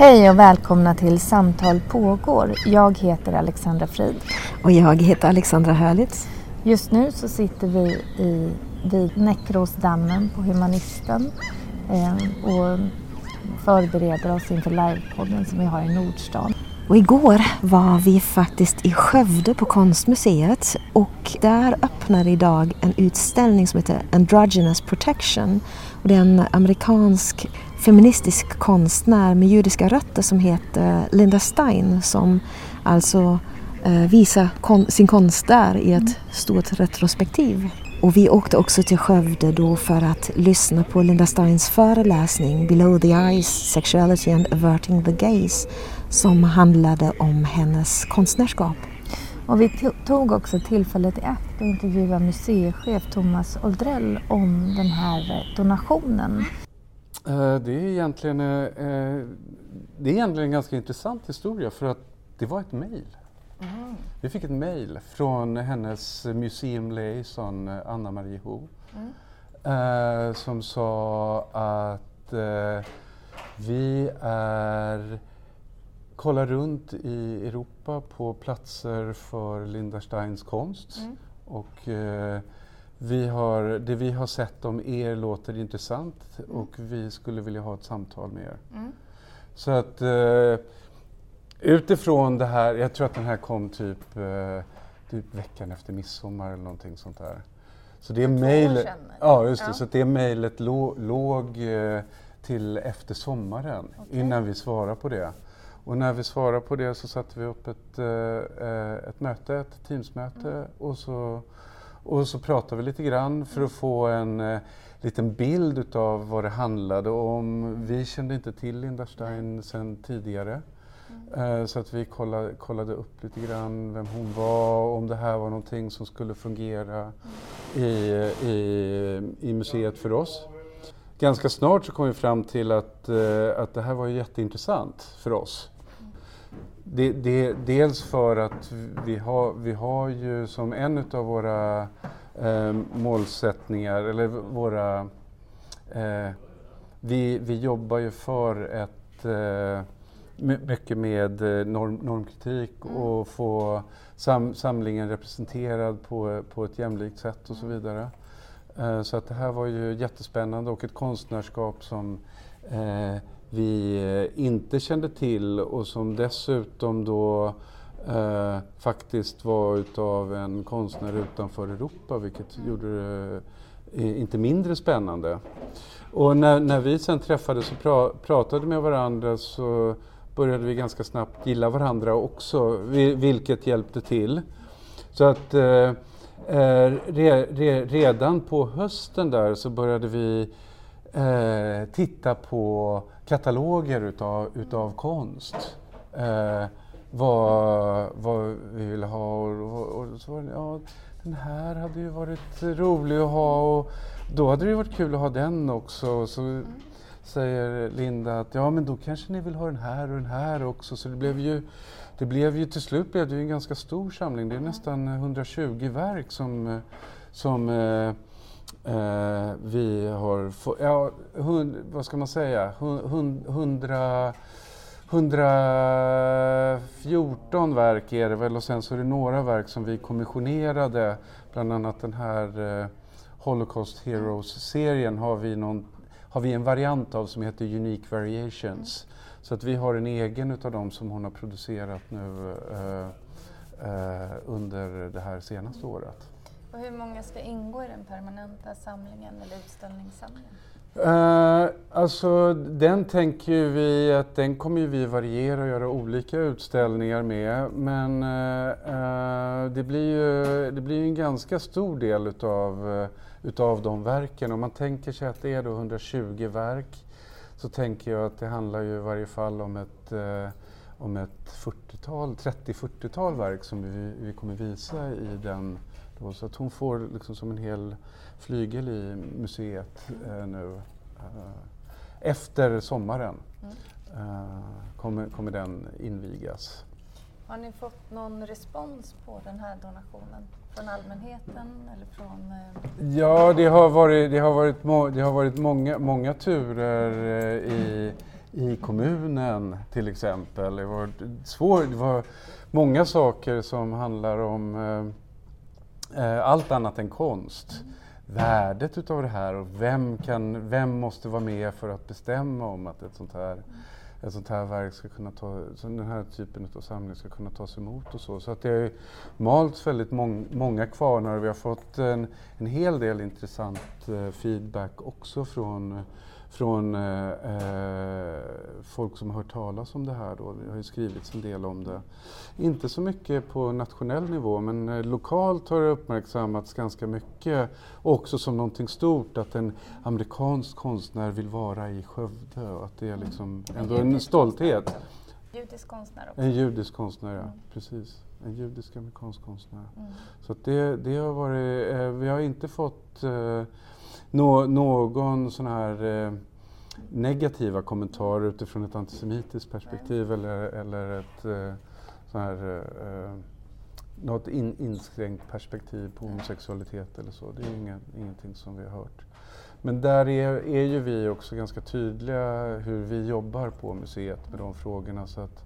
Hej och välkomna till Samtal pågår. Jag heter Alexandra Frid. Och jag heter Alexandra Hörlitz. Just nu så sitter vi i, vid Näckråsdammen på Humanisten eh, och förbereder oss inför livepodden som vi har i Nordstan. Och igår var vi faktiskt i Skövde på Konstmuseet och där öppnar idag en utställning som heter Androgynous Protection. Och det är en amerikansk feministisk konstnär med judiska rötter som heter Linda Stein som alltså eh, visar kon sin konst där i ett stort retrospektiv. Och vi åkte också till Skövde då för att lyssna på Linda Steins föreläsning Below the Eyes, Sexuality and Averting the Gaze som handlade om hennes konstnärskap. Och vi tog också tillfället i akt att intervjua museichef Thomas Oldrell om den här donationen. Eh, det är, egentligen, eh, det är egentligen en ganska intressant historia för att det var ett mejl. Mm. Vi fick ett mejl från hennes museum liaison Anna-Marie Ho mm. som sa att vi är kollar runt i Europa på platser för Linda Steins konst. Mm. Och, eh, vi har, det vi har sett om er låter intressant mm. och vi skulle vilja ha ett samtal med er. Mm. Så att eh, utifrån det här, jag tror att den här kom typ, eh, typ veckan efter midsommar eller någonting sånt där. Så det mejlet, ja just det, ja. så det mejlet låg, låg eh, till efter sommaren okay. innan vi svarade på det. Och när vi svarade på det så satte vi upp ett, eh, ett möte, ett Teamsmöte mm. och, så, och så pratade vi lite grann för att få en eh, liten bild utav vad det handlade om. Vi kände inte till Linda Stein sedan tidigare. Eh, så att vi kollade, kollade, upp lite grann vem hon var, och om det här var någonting som skulle fungera i, i, i museet för oss ganska snart så kom vi fram till att, eh, att det här var jätteintressant för oss. Det, det, dels för att vi har, vi har ju som en av våra eh, målsättningar, eller våra... Eh, vi, vi jobbar ju för ett eh, mycket med eh, norm, normkritik mm. och få sam, samlingen representerad på, på ett jämlikt sätt och så vidare. Eh, så att det här var ju jättespännande och ett konstnärskap som eh, vi eh, inte kände till och som dessutom då eh, faktiskt var utav en konstnär utanför Europa vilket gjorde det eh, inte mindre spännande. Och när, när vi sen träffades och pra, pratade med varandra så började vi ganska snabbt gilla varandra också, vilket hjälpte till. Så att eh, eh, re, re, redan på hösten där så började vi eh, titta på kataloger utav, utav konst. Eh, vad, vad vi ville ha och, och, så var det, ja, den här hade ju varit rolig att ha och då hade det varit kul att ha den också. Så mm säger Linda att ja men då kanske ni vill ha den här och den här också. Så det blev ju det blev ju till slut blev det en ganska stor samling. Det är nästan 120 verk som, som eh, eh, vi har fått, ja, hund, vad ska man säga, 100 114 verk är det väl och sen så är det några verk som vi kommissionerade, bland annat den här eh, Holocaust Heroes-serien har vi, någon, har vi en variant av som heter Unique Variations. Så att vi har en egen utav dem som hon har producerat nu eh, eh, under det här senaste året. Och hur många ska ingå i den permanenta samlingen eller utställningssamlingen? Uh, alltså den tänker vi att den kommer vi variera och göra olika utställningar med. Men uh, det blir ju det blir en ganska stor del utav, uh, utav de verken. Om man tänker sig att det är då 120 verk så tänker jag att det handlar ju i varje fall om ett, eh, om ett 40-tal, 30-40-tal verk som vi, vi kommer visa i den. Då, så att hon får liksom som en hel flygel i museet eh, nu. Eh, efter sommaren Mm. eh, kommer, kommer den invigas. Har ni fått någon respons på den här donationen? Från allmänheten eller från... eh, Ja, det har varit, det har varit, må, det har varit många, många turer eh, i, i kommunen till exempel. Det var, svår, det var många saker som handlar om eh, eh, allt annat än konst. Värdet utav det här och vem, kan, vem måste vara med för att bestämma om att ett sånt här ett sånt här verk ska kunna ta, så den här typen av samling ska kunna tas emot och så. Så att det har malts väldigt mång, många kvarnar och vi har fått en, en hel del intressant eh, feedback också från, från eh, eh, folk som har hört talas om det här. Då. Det har ju skrivits en del om det. Inte så mycket på nationell nivå men eh, lokalt har det uppmärksammats ganska mycket. Också som någonting stort att en amerikansk konstnär vill vara i Skövde och att det är liksom ändå en stolthet. Judisk konstnär också? En judisk konstnär, ja. Mm. Precis. En judisk amerikansk konstnär. Mm. Så det, det har varit, eh, vi har inte fått eh, nå, någon sån här eh, negativa kommentar utifrån ett antisemitiskt perspektiv eller, eller ett eh, sån här, eh, något in, inskränkt perspektiv på homosexualitet eller så. Det är ingen, ingenting som vi har hört. Men där är, är ju vi också ganska tydliga hur vi jobbar på museet med de frågorna. Så att,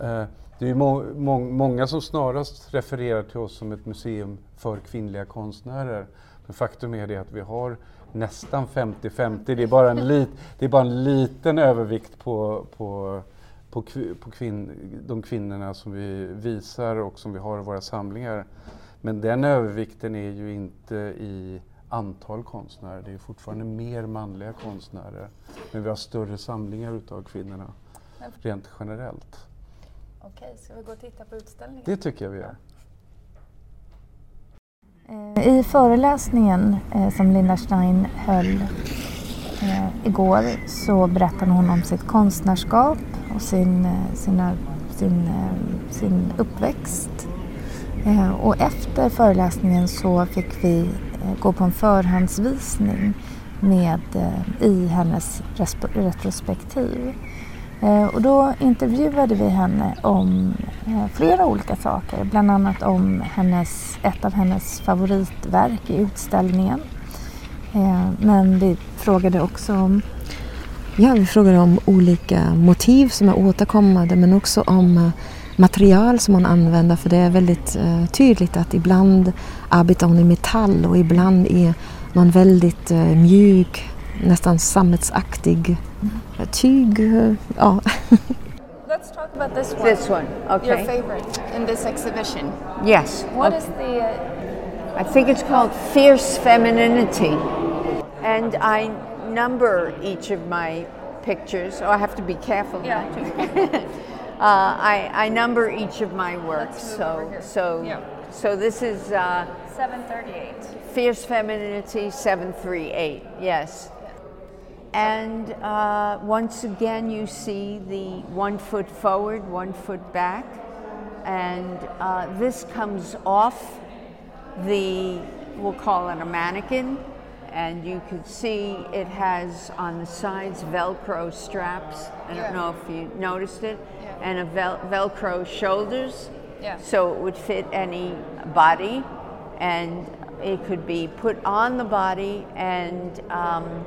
eh, det är ju må, må, många som snarast refererar till oss som ett museum för kvinnliga konstnärer. Men faktum är det att vi har nästan 50-50. Det är bara en, lit, det är bara en liten övervikt på, på, på, på kvinn, de kvinnorna som vi visar och som vi har i våra samlingar. Men den övervikten är ju inte i antal konstnärer. Det är fortfarande mer manliga konstnärer. Men vi har större samlingar utav kvinnorna rent generellt. Okej, ska vi gå och titta på utställningen? Det tycker jag vi gör. Eh, I föreläsningen eh, som Linda Stein höll eh, igår så berättade hon om sitt konstnärskap och sin, sina, sin, sin uppväxt. Och efter föreläsningen så fick vi gå på en förhandsvisning med, i hennes retrospektiv. Eh, och då intervjuade vi henne om eh, flera olika saker, bland annat om hennes, ett av hennes favoritverk i utställningen. Eh, men vi frågade också om Ja, vi frågade om olika motiv som är återkommande men också om material som hon använder för det är väldigt tydligt att ibland arbetar hon i metall och ibland i någon väldigt mjuk, nästan sammetsaktig tyg. eh, ja. Let's talk about this one. This one, okay. Your favorite in this exhibition. Yes. What okay. is the I think it's called Fierce Femininity. And I number each of my pictures. Oh, I have to be careful Yeah. not to. uh, I, I number each of my works. Let's move So, over here. so, Yeah. so this is uh, 738? Fierce Femininity 738, yes. And uh, once again, you see the one foot forward, one foot back. And uh, this comes off the, we'll call it a mannequin. And you could see it has on the sides Velcro straps. I don't know if you noticed it. Yeah. And a vel- Velcro shoulders Yeah. so it would fit any body and it could be put on the body and um,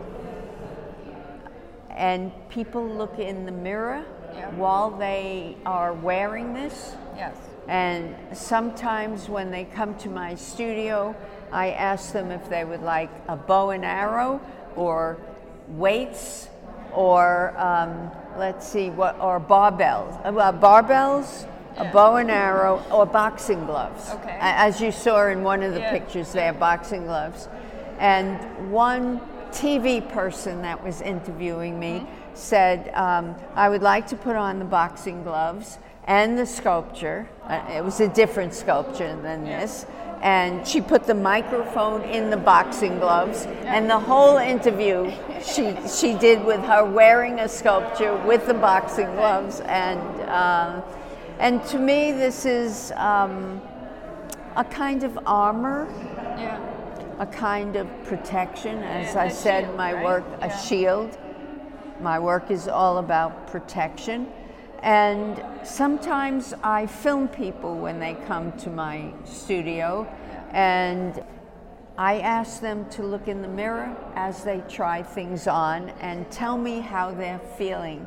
and people look in the mirror Yeah. while they are wearing this Yes. and sometimes when they come to my studio i ask them if they would like a bow and arrow or weights or um, let's see what or barbells uh, barbells a bow and arrow or boxing gloves Okay. As you saw in one of the Yeah. pictures there boxing gloves and one tv person that was interviewing me Mm-hmm. said um, i would like to put on the boxing gloves and the sculpture. Uh, it was a different sculpture than this. And she put the microphone in the boxing gloves, and the whole interview she she did with her wearing a sculpture with the boxing gloves, and uh, and to me this is um, a kind of armor, Yeah. A kind of protection. As Yeah, I said, shield, my right? work a shield. My work is all about protection. And sometimes I film people when they come to my studio, and I ask them to look in the mirror as they try things on and tell me how they're feeling.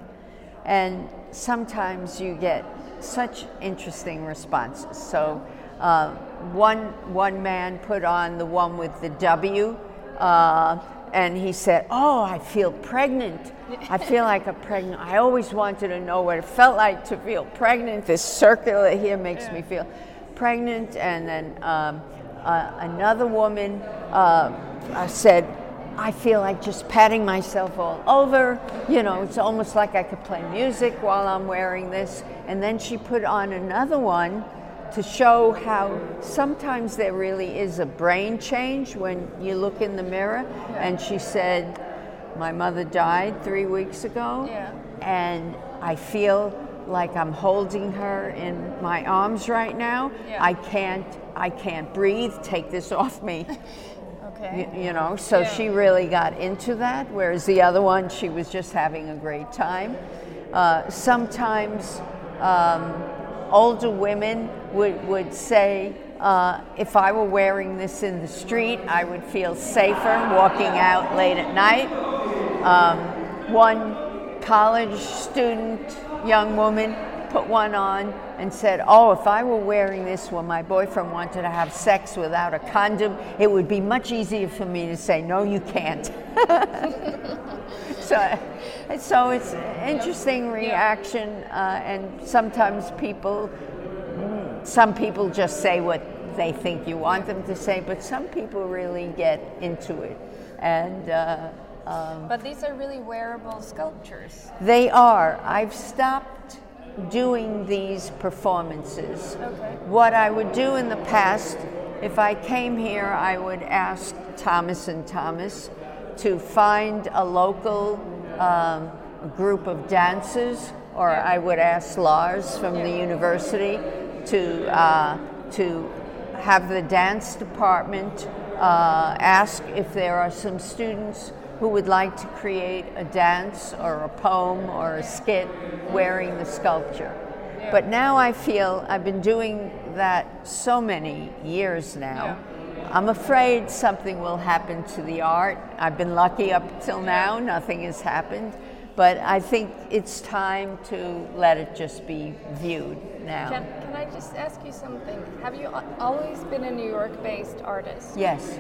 And sometimes you get such interesting responses. So, uh, one, one man put on the one with the W, uh, and he said, Oh, I feel pregnant. I feel like a pregnant. I always wanted to know what it felt like to feel pregnant. This circular here makes me feel pregnant. And then um, uh, another woman uh, said, I feel like just patting myself all over. You know, it's almost like I could play music while I'm wearing this. And then she put on another one to show how sometimes there really is a brain change when you look in the mirror. And she said, My mother died three weeks ago, Yeah. and I feel like I'm holding her in my arms right now. Yeah. I can't I can't breathe. Take this off me. Okay. Y- you know so Yeah. she really got into that whereas the other one she was just having a great time uh, sometimes um, older women would, would say uh, if i were wearing this in the street i would feel safer walking out late at night um, one college student young woman put one on and said, Oh, if I were wearing this when my boyfriend wanted to have sex without a condom, it would be much easier for me to say, No, you can't. so, so it's an interesting reaction, uh, and sometimes people, some people just say what they think you want them to say, but some people really get into it. And uh, um, But these are really wearable sculptures. they are. I've stopped doing these performances. Okay. What I would do in the past, if I came here, I would ask Thomas and Thomas to find a local um, group of dancers, or I would ask Lars from the university to uh, to have the dance department uh, ask if there are some students who would like to create a dance or a poem or a skit wearing the sculpture. But now I feel I've been doing that so many years now. I'm afraid something will happen to the art. I've been lucky up till now, nothing has happened. But I think it's time to let it just be viewed now. Can, can I just ask you something? Have you always been a New York based artist? yes.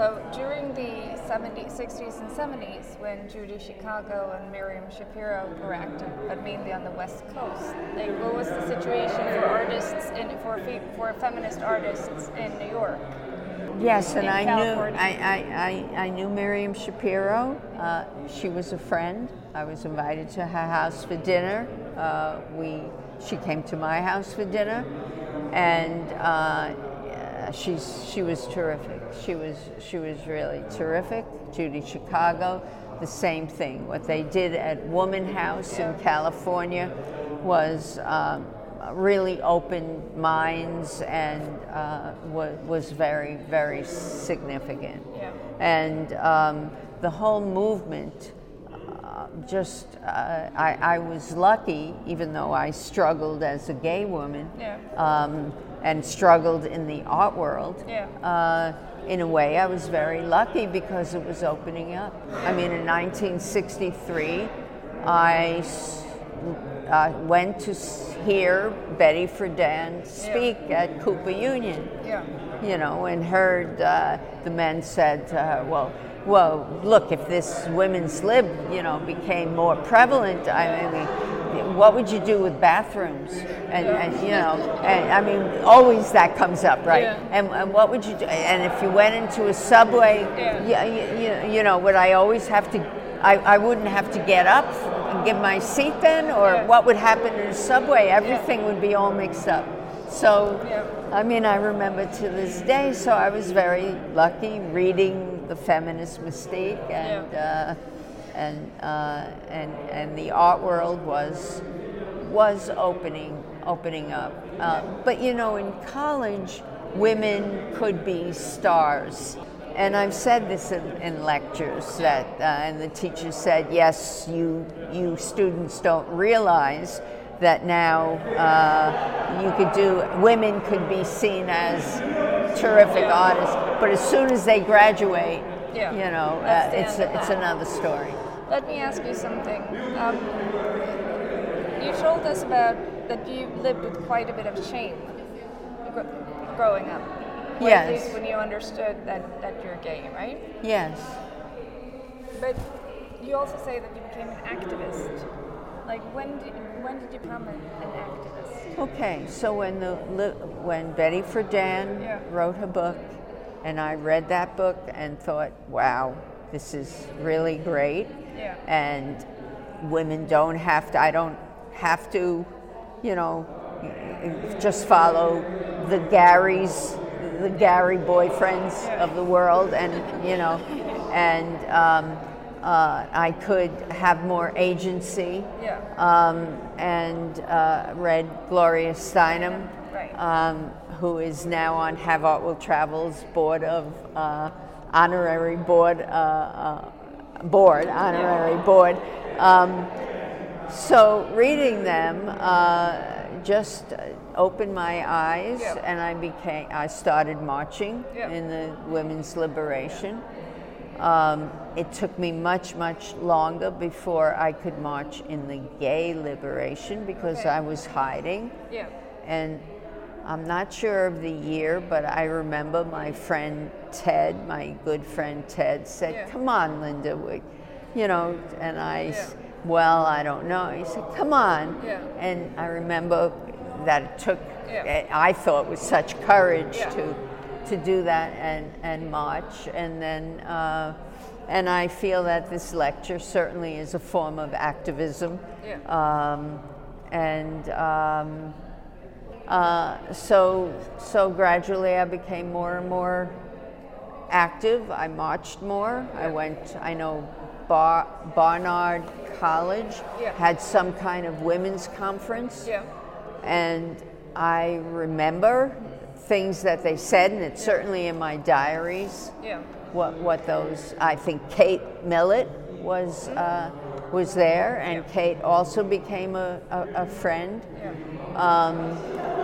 So during the 70s, 60s, and 70s, when Judy Chicago and Miriam Schapiro were active, but mainly on the West Coast, like what was the situation for artists in for fe- for feminist artists in New York? Yes, and I California. knew I, I, I, I knew Miriam Schapiro. Uh, she was a friend. I was invited to her house for dinner. Uh, we she came to my house for dinner, and uh, she's she was terrific. She was she was really terrific. Judy Chicago, the same thing. What they did at Womanhouse in California was. Um, really opened minds and uh, was, was very, very significant. Yeah. And um, the whole movement, uh, just, uh, I, I was lucky, even though I struggled as a gay woman Yeah. um, and struggled in the art world. Yeah. Uh, in a way, I was very lucky because it was opening up. I mean, in 1963, I uh, went to hear Betty Friedan speak at Cooper Union Yeah. you know, and heard uh, the men said to her, well, well, look, if this women's lib, you know, became more prevalent, I mean, what would you do with bathrooms? And, and you know, and I mean, always that comes up, right? Yeah. And, and what would you do? And if you went into a subway, Yeah. you, you, you know, would I always have to, I, I wouldn't have to get up and give my seat then? Or what would happen in a subway? Everything would be all mixed up. So. I mean, I remember to this day. So I was very lucky reading the feminist mystique, and uh, and uh, and and the art world was was opening opening up. Uh, but you know, in college, women could be stars. And I've said this in, in lectures that, uh, and the teacher said, yes, you, you students don't realize that now uh, you could do, women could be seen as terrific artists, but as soon as they graduate, Yeah. you know, uh, it's, of it's another story. Let me ask you something. Um, you told us about that you lived with quite a bit of shame gr- growing up. Or Yes. At least when you understood that, that you're gay, right? Yes. But you also say that you became an activist. Like when did when did you become an, an activist? Okay, so when the when Betty Friedan Yeah. wrote her book, and I read that book and thought, wow, this is really great. Yeah. And women don't have to. I don't have to, you know, just follow the Garys, the Gary boyfriends of the world, and you know, and um, uh, I could have more agency Yeah. um, and uh, read Gloria Steinem, Right. um, who is now on Have Art Will Travel's board of uh, honorary board, uh, uh, board honorary board. Um, so reading them uh, just opened my eyes, Yeah. and I became. I started marching Yeah. in the women's liberation. Um, it took me much, much longer before I could march in the gay liberation because Okay. I was hiding. Yeah. And I'm not sure of the year, but I remember my friend Ted, my good friend Ted, said, Yeah. Come on, Linda, we, you know, and I, Yeah. well, I don't know. He said, Come on. Yeah. And I remember that it took. I thought with such courage to, to do that and, and march. And then, uh, and I feel that this lecture certainly is a form of activism. Yeah. Um, and um, uh, so, so gradually I became more and more active. I marched more. I went, I know Bar- Barnard College Yeah. had some kind of women's conference. Yeah. And I remember things that they said, and it's certainly in my diaries Yeah. what what those I think Kate Millett was uh, was there, and Kate also became a, a, a friend, Yeah. um,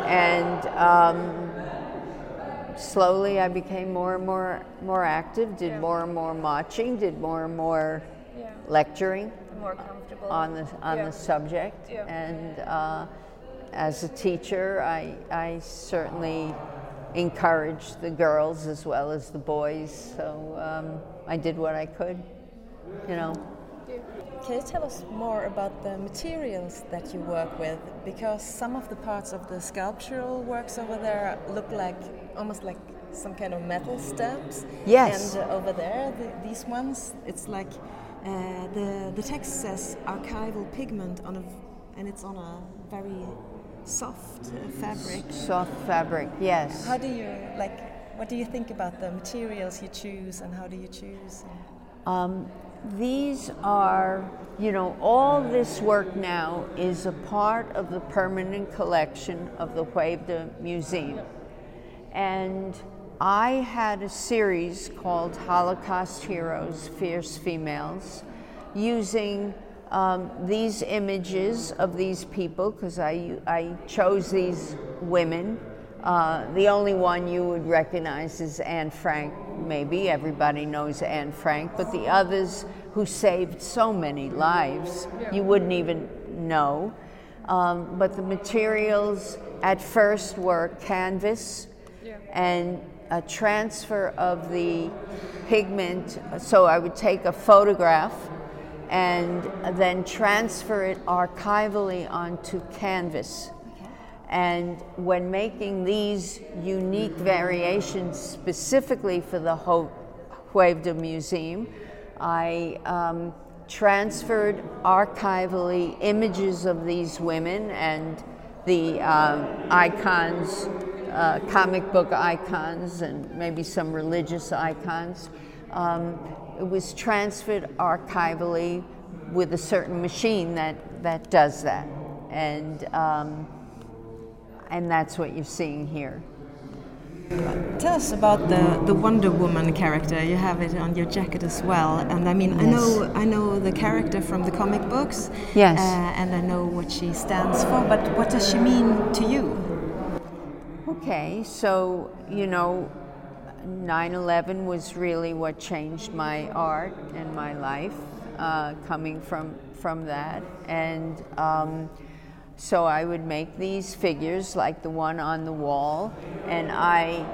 and um, slowly I became more and more more active, did Yeah. more and more marching, did more and more Yeah. lecturing More comfortable. on the on Yeah. the subject, and uh, as a teacher, I I certainly encouraged the girls as well as the boys. So um, I did what I could, you know. Can you tell us more about the materials that you work with? Because some of the parts of the sculptural works over there look like almost like some kind of metal stamps. Yes. And uh, over there, the, these ones, it's like uh, the the text says archival pigment on a, and it's on a very soft uh, fabric. Soft fabric, yes. How do you like? What do you think about the materials you choose, and how do you choose? Um, these are, you know, all this work now is a part of the permanent collection of the Skövde Museum. And I had a series called Holocaust Heroes, Fierce Females, using um, these images of these people, because I, I chose these women. Uh, the only one you would recognize is Anne Frank, maybe. Everybody knows Anne Frank, but the others who saved so many lives, you wouldn't even know. Um, but the materials at first were canvas and a transfer of the pigment. So I would take a photograph and then transfer it archivally onto canvas. And when making these unique variations specifically for the Ho- Skövde Museum, I um, transferred archivally images of these women and the um, icons, uh, comic book icons, and maybe some religious icons. Um, it was transferred archivally with a certain machine that, that does that. And, um, and that's what you're seeing here. Tell us about the, the Wonder Woman character. You have it on your jacket as well. And I mean, yes. I know I know the character from the comic books. Yes. Uh, and I know what she stands for. But what does she mean to you? Okay, so you know, 9/11 was really what changed my art and my life, uh, coming from from that, and. Um, so I would make these figures like the one on the wall, and I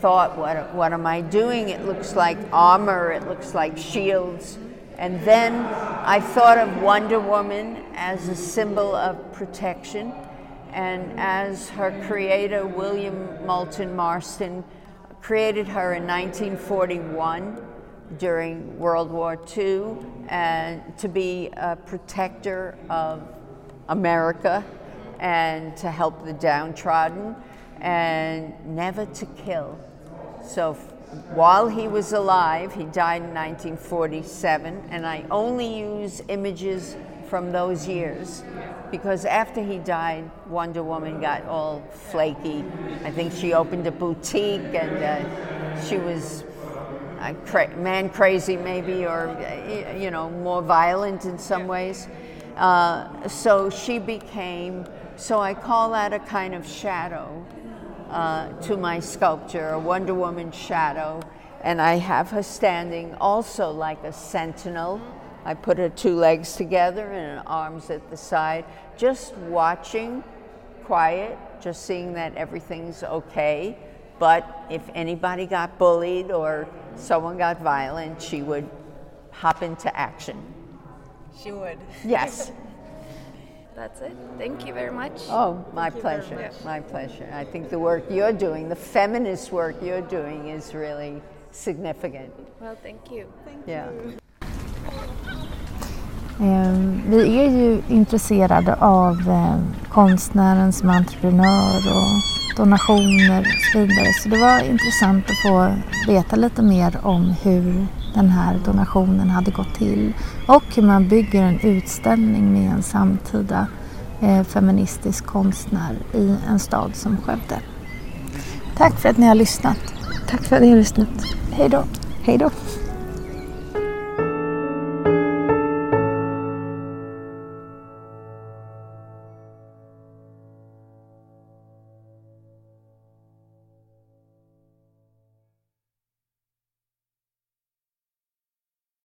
thought, what, what am I doing? It looks like armor, it looks like shields. And then I thought of Wonder Woman as a symbol of protection. And as her creator, William Moulton Marston, created her in 1941 during World War II and to be a protector of America and to help the downtrodden and never to kill. So while he was alive, he died in 1947, and I only use images from those years because after he died, Wonder Woman got all flaky. I think she opened a boutique and uh, she was uh, cra- man crazy, maybe, or you know, more violent in some ways. Uh, so she became, so I call that a kind of shadow uh, to my sculpture, a Wonder Woman shadow. And I have her standing also like a sentinel. I put her two legs together and arms at the side, just watching, quiet, just seeing that everything's okay. But if anybody got bullied or someone got violent, she would hop into action. She would. Yes. That's it. Thank you very much. Oh, my Thank pleasure. My pleasure. I think the work you're doing, the feminist work you're doing, is really significant. Well, thank you. Thank yeah. you. Ehm, vi är ju intresserade av eh, konstnären som entreprenör och donationer och så vidare. Så det var intressant att få veta lite mer om hur den här donationen hade gått till och hur man bygger en utställning med en samtida eh, feministisk konstnär i en stad som Skövde. Tack för att ni har lyssnat. Tack för att ni har lyssnat. Hej då. Hej då.